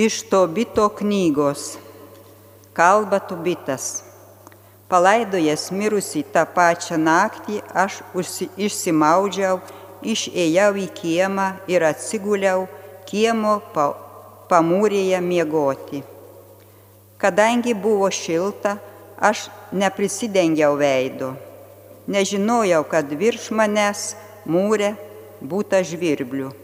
Iš to bito knygos kalba tubitas. Palaidojęs mirusį tą pačią naktį, aš išsimaudžiau, išėjau į kiemą ir atsiguliau kiemo pa, pamūrėje miegoti. Kadangi buvo šilta, aš neprisidengiau veido. Nežinojau, kad virš manęs mūrė būta žvirblių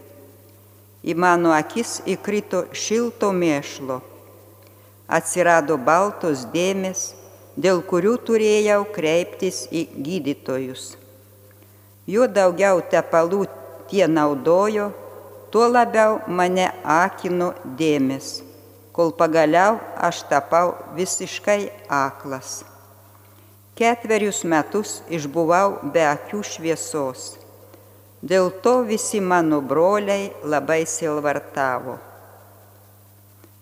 į mano akis įkrito šilto mėšlo. Atsirado baltos dėmes, dėl kurių turėjau kreiptis į gydytojus. Juo daugiau tepalų tie naudojo, tuo labiau mane akino dėmes, kol pagaliau aš tapau visiškai aklas. Ketverius metus išbuvau be akių šviesos Dėl to visi mano broliai labai silvartavo.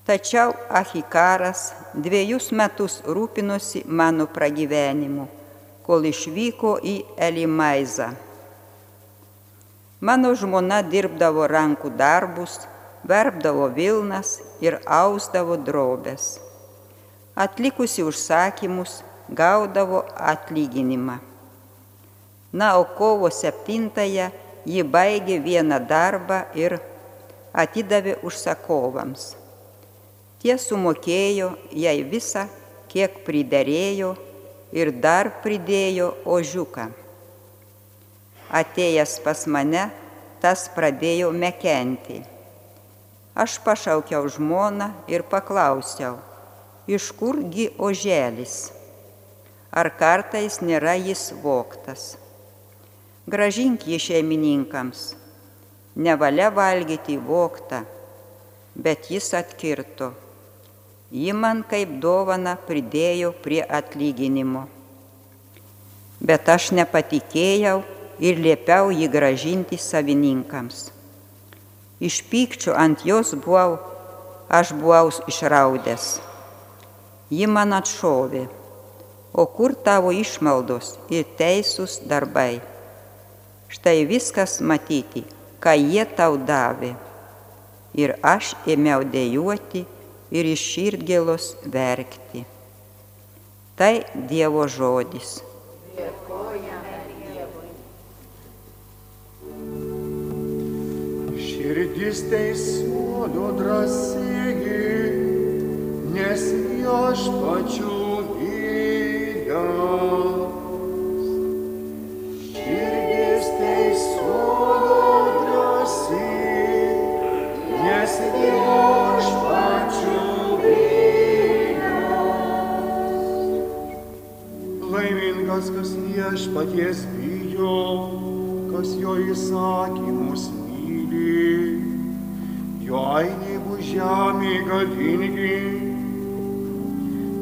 Tačiau Ahikaras dviejus metus rūpinosi mano pragyvenimu, kol išvyko į Elimaizą. Mano žmona dirbdavo rankų darbus, verbdavo Vilnas ir ausdavo drobės. Atlikusi užsakymus, gaudavo atlyginimą. Na, o kovo septintąją ji baigė vieną darbą ir atidavė užsakovams. Tie sumokėjo jai visą, kiek pridarėjo ir dar pridėjo ožiuką. Atėjęs pas mane, tas pradėjo mekenti. Aš pašaukiau žmoną ir paklausiau, iš kurgi oželis, ar kartais nėra jis voktas gražink jį šeimininkams. Nevalia valgyti voktą, bet jis atkirto. Ji man kaip dovana pridėjo prie atlyginimo. Bet aš nepatikėjau ir liepiau jį gražinti savininkams. Iš pykčio ant jos buvau, aš buvau išraudęs. Ji man atšovė, o kur tavo išmaldos ir teisūs darbai? Štai viskas matyti, ką jie tau davė. Ir aš ėmiau dėjuoti ir iš širdgėlos verkti. Tai Dievo žodis. Širdis teisuolio drąsiai, nes jo aš pačiu vyriau. Laimingas, kas viešpaties bijo, kas jo įsakymus myli, jo ainiai bus žemė galingi,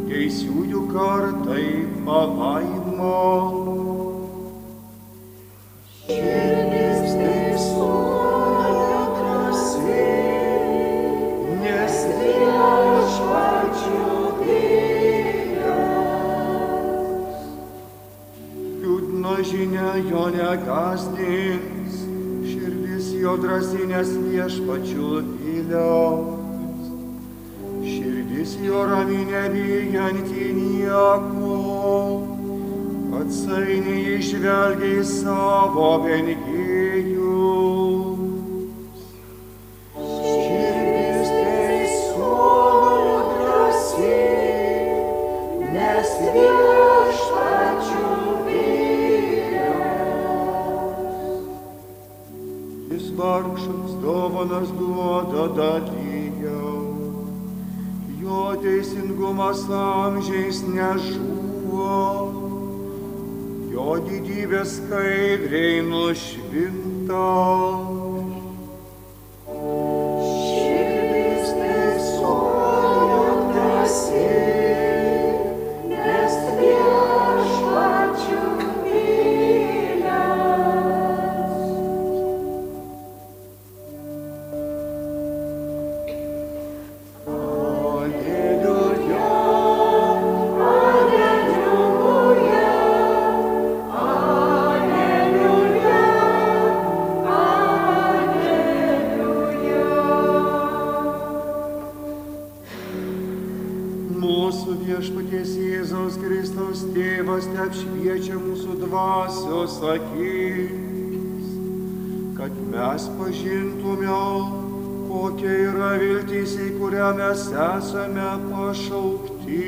teisiųjų kartai palaimo. Žinia jo negazdins, širdis jo drąsinės viešpačių viliaus. Širdis jo rami nebijantį nieko, atsainiai išvelgiai savo vengėjų. Teisingumas amžiais nežuvo, jo didybė skaidriai nušvinta. Dvasios akis, kad mes pažintume, kokia yra viltis, į kurią mes esame pašaukti.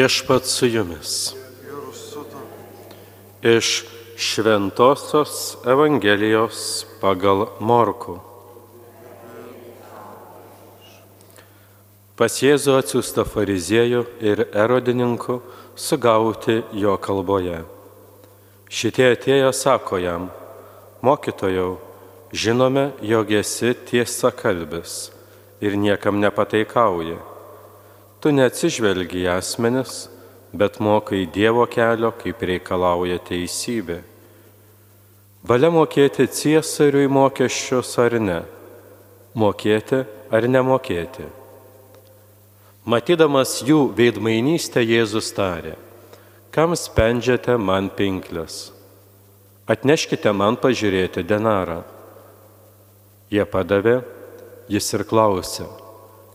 Viešpat su jumis. Iš Šventojios Evangelijos pagal Morku. Pas Jėzų atsiųsta fariziejų ir erodininkų sugauti jo kalboje. Šitie atėję sako jam, mokytojau, žinome, jog esi tiesa kalbis ir niekam nepateikauji Tu neatsižvelgi į asmenis, bet mokai Dievo kelio, kaip reikalauja teisybė. Valia mokėti ciesariui mokesčius ar ne, mokėti ar nemokėti. Matydamas jų veidmainystę Jėzus tarė, kam spendžiate man pinklės, atneškite man pažiūrėti denarą. Jie padavė, jis ir klausė,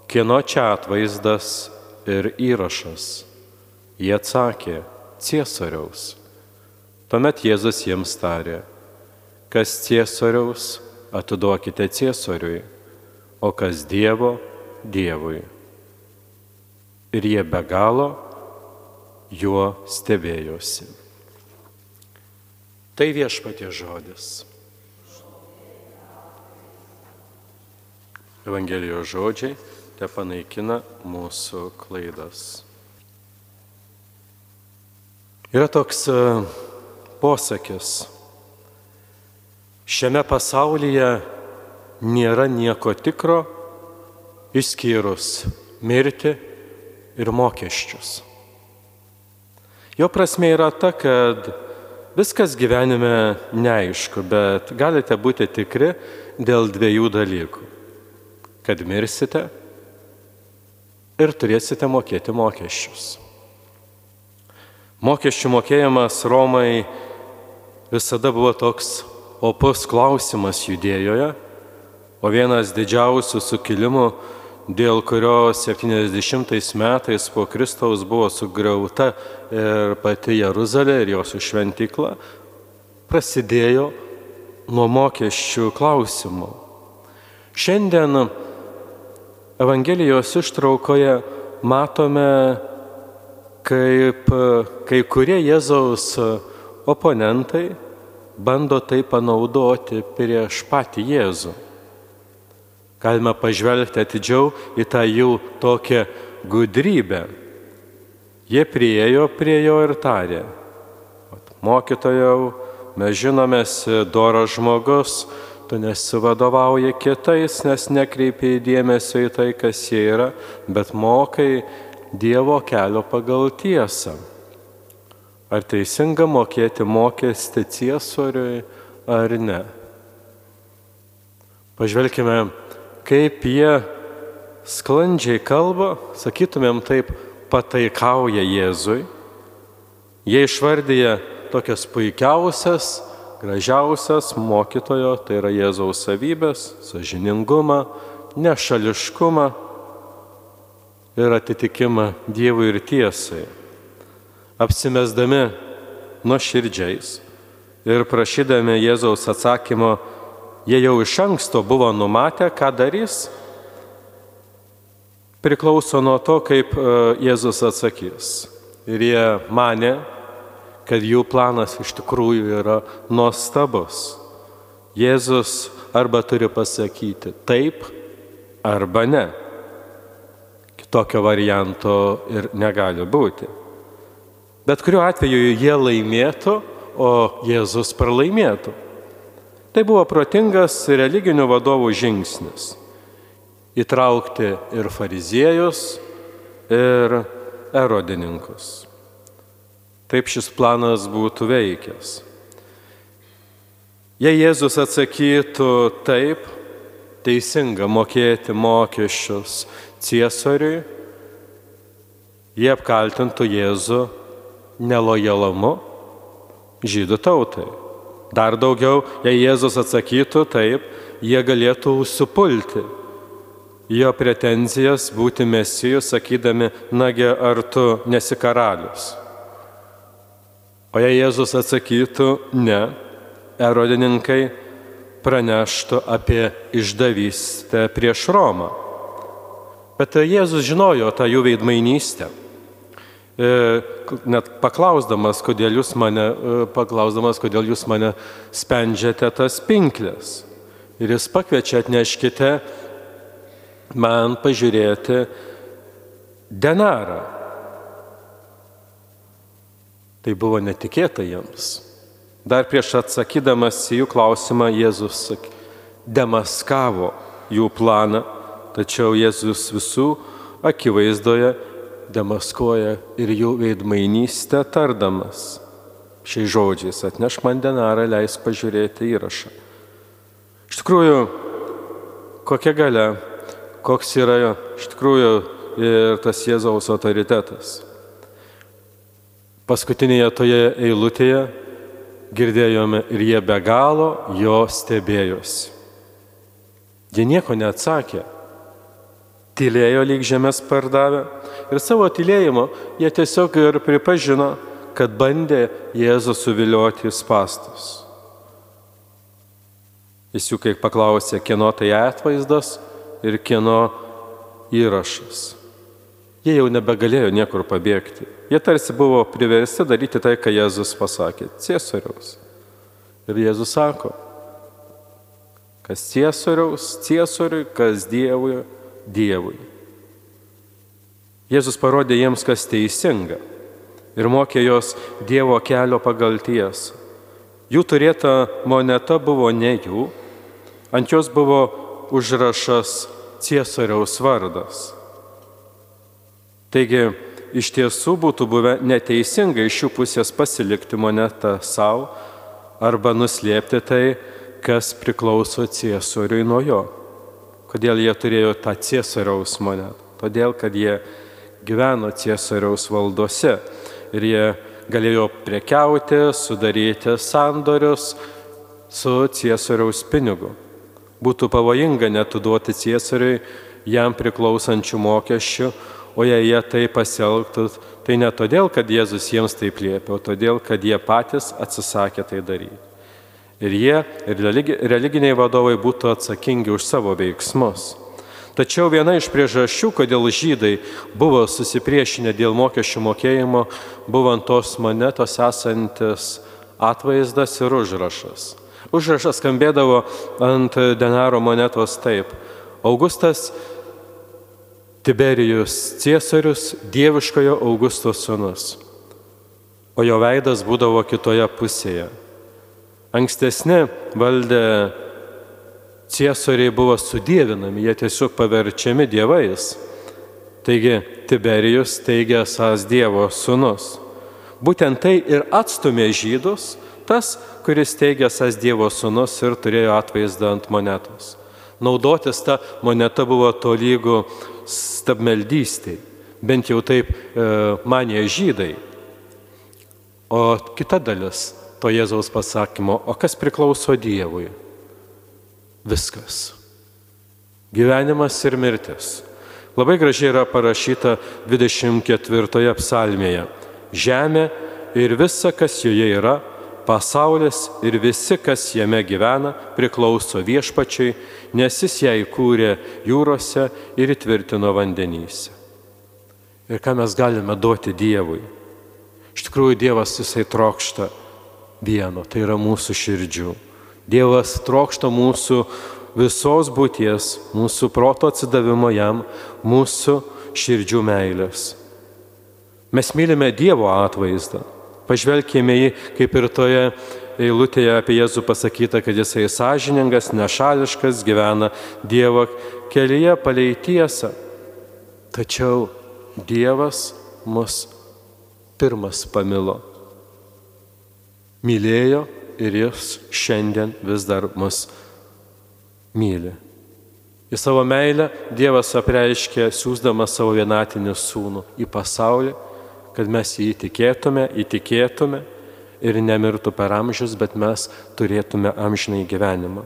kieno čia atvaizdas ir įrašas. Jie atsakė, Ciesoriaus. Tuomet Jėzus jiems tarė, kas Ciesoriaus, atiduokite Ciesoriui, o kas Dievo, Dievui. Ir jie be galo juo stebėjosi. Tai viešpatie žodis. Evangelijos žodžiai te panaikina mūsų klaidas. Yra toks e, posakis. Šiame pasaulyje nėra nieko tikro išskyrus mirti ir mokesčius. Jo prasme yra ta, kad viskas gyvenime neaišku, bet galite būti tikri dėl dviejų dalykų. Kad mirsite ir turėsite mokėti mokesčius. Mokesčių mokėjimas Romai visada buvo toks opus klausimas judėjoje, o vienas didžiausių sukilimų, dėl kurio 70 metais po Kristaus buvo sugriauta ir pati Jeruzalė ir jos šventykla, prasidėjo nuo mokesčių klausimų. Šiandien Evangelijos ištraukoje matome, kaip kai kurie Jėzaus oponentai bando tai panaudoti prieš patį Jėzų. Galime pažvelgti atidžiau į tą jų tokią gudrybę. Jie priejo prie jo ir tarė, mokytojau, mes žinomės doras žmogus, tu nesivadovauji kitais, nes nekreipiai dėmesio į tai, kas jie yra, bet mokai Dievo kelio pagal tiesą. Ar teisinga mokėti mokestį ciesoriui ar ne? Pažvelkime, kaip jie sklandžiai kalba, sakytumėm taip, pataikauja Jėzui. Jie išvardyja tokias puikiausias gražiausias mokytojo, tai yra Jėzaus savybės, sažiningumą, nešališkumą ir atitikimą Dievui ir tiesai. Apsimesdami nuoširdžiais ir prašydami Jėzaus atsakymo, jie jau iš anksto buvo numatę, ką darys, priklauso nuo to, kaip e, Jėzus atsakys. Ir jie mane, kad jų planas iš tikrųjų yra nuostabus. Jėzus arba turi pasakyti taip, arba ne. Kitokio varianto ir negali būti. Bet kuriuo atveju jie laimėtų, o Jėzus pralaimėtų. Tai buvo protingas religinių vadovų žingsnis - įtraukti ir fariziejus, ir erodininkus. Taip šis planas būtų veikęs. Jei Jėzus atsakytų taip, teisinga mokėti mokesčius Ciesoriui, jie apkaltintų Jėzų nelojalumu žydų tautai. Dar daugiau, jei Jėzus atsakytų taip, jie galėtų užsipulti jo pretenzijas būti mesijų, sakydami, nagi ar tu nesi karalius. O jei Jėzus atsakytų ne, erodininkai praneštų apie išdavystę prieš Romą. Bet Jėzus žinojo tą jų veidmainystę. E, net paklausdamas, kodėl jūs mane, e, paklausdamas, kodėl jūs mane spendžiate tas pinklės. Ir jis pakviečia atneškite man pažiūrėti denarą. Tai buvo netikėta jiems. Dar prieš atsakydamas į jų klausimą Jėzus demaskavo jų planą Tačiau Jėzus visų akivaizdoje demaskuoja ir jų veidmainystę tardamas. Šiais žodžiais atneš man denarą, leis pažiūrėti įrašą. Iš tikrųjų, kokia galia, koks yra iš tikrųjų ir tas Jėzaus autoritetas. Paskutinėje toje eilutėje girdėjome ir jie be galo jo stebėjosi. Jie nieko neatsakė tylėjo lyg žemės pardavę ir savo tylėjimo jie tiesiog ir pripažino, kad bandė Jėzų suvilioti į spastus. Jis jų kaip paklausė, kieno tai atvaizdas ir kieno įrašas. Jie jau nebegalėjo niekur pabėgti. Jie tarsi buvo priversti daryti tai, ką Jėzus pasakė - Ciesoriaus. Ir Jėzus sako, kas Ciesoriaus, Ciesoriui, kas Dievui, Dievui. Jėzus parodė jiems, kas teisinga ir mokė jos Dievo kelio pagal tiesą. Jų turėta moneta buvo ne jų, ant jos buvo užrašas Ciesoriaus vardas. Taigi, iš tiesų būtų buvę neteisinga iš jų pusės pasilikti monetą savo arba nuslėpti tai, kas priklauso Ciesoriui nuo jo. Kodėl jie turėjo tą Ciesoriaus monetą? Todėl, kad jie gyveno Ciesoriaus valdose ir jie galėjo prekiauti, sudaryti sandorius su Ciesoriaus pinigu. Būtų pavojinga netuduoti Ciesoriui jam priklausančių mokesčių, o jei jie tai pasielgtų, tai ne todėl, kad Jėzus jiems taip liepė, o todėl, kad jie patys atsisakė tai daryti. Ir jie, ir religiniai vadovai būtų atsakingi už savo veiksmus. Tačiau viena iš priežasčių, kodėl žydai buvo susipriešinę dėl mokesčių mokėjimo, buvo ant tos monetos esantis atvaizdas ir užrašas. Užrašas skambėdavo ant denaro monetos taip. Augustas Tiberijus Ciesorius, dieviškojo Augusto sūnus, o jo veidas būdavo kitoje pusėje. Ankstesni valdė ciesoriai buvo sudėvinami, jie tiesiog paverčiami dievais. Taigi Tiberijus teigia esas Dievo sūnus. Būtent tai ir atstumė žydus, tas, kuris teigia esas Dievo sūnus ir turėjo atvaizdą ant monetos. Naudotis tą monetą buvo tolygų stabmeldystiai, bent jau taip e, manė žydai. O kita dalis to Jėzaus pasakymo, o kas priklauso Dievui? Viskas. Gyvenimas ir mirtis. Labai gražiai yra parašyta 24 psalmėje. Žemė ir visa, kas joje yra, pasaulis ir visi, kas jame gyvena, priklauso viešpačiai, nes jis ją įkūrė jūrose ir įtvirtino vandenyse. Ir ką mes galime duoti Dievui? Iš tikrųjų, Dievas jisai trokšta vieno, tai yra mūsų širdžių. Dievas trokšta mūsų visos būties, mūsų proto atsidavimo jam, mūsų širdžių meilės. Mes mylime Dievo atvaizdą. Pažvelkime jį, kaip ir toje eilutėje apie Jėzų pasakyta, kad jisai sąžiningas, nešališkas, gyvena Dievo kelyje palei tiesą. Tačiau Dievas mus pirmas pamilo mylėjo ir jis šiandien vis dar mus myli. Į savo meilę Dievas apreiškė, siūsdamas savo vienatinį sūnų į pasaulį, kad mes jį įtikėtume, įtikėtume ir nemirtų per amžius, bet mes turėtume amžinai gyvenimą.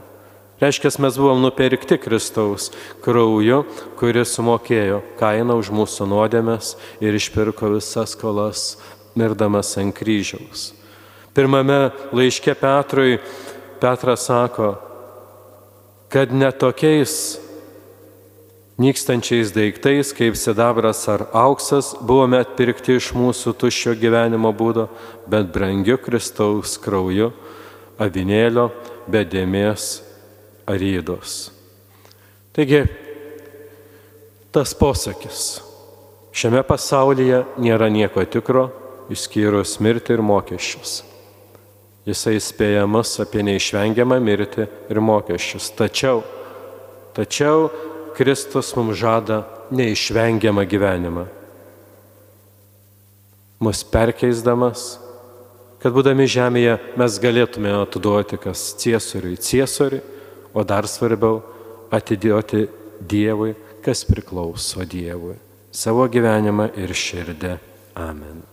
Reiškia, mes buvom nupirkti Kristaus krauju, kuris sumokėjo kainą už mūsų nuodėmės ir išpirko visas skolas, mirdamas ant kryžiaus. Pirmame laiške Petrui Petras sako, kad netokiais nykstančiais daiktais, kaip sidabras ar auksas, buvome atpirkti iš mūsų tuščio gyvenimo būdo, bet brangiu Kristaus krauju, avinėlio, bedėmės arydos. Taigi, tas posakis. Šiame pasaulyje nėra nieko tikro, išskyrus mirtį ir mokesčius. Jisai įspėja mus apie neišvengiamą mirtį ir mokesčius. Tačiau, tačiau Kristus mums žada neišvengiamą gyvenimą. Mus perkeisdamas, kad būdami žemėje mes galėtume atiduoti kas ciesoriui ciesoriui, o dar svarbiau atiduoti Dievui, kas priklauso Dievui, savo gyvenimą ir širdį. Amen.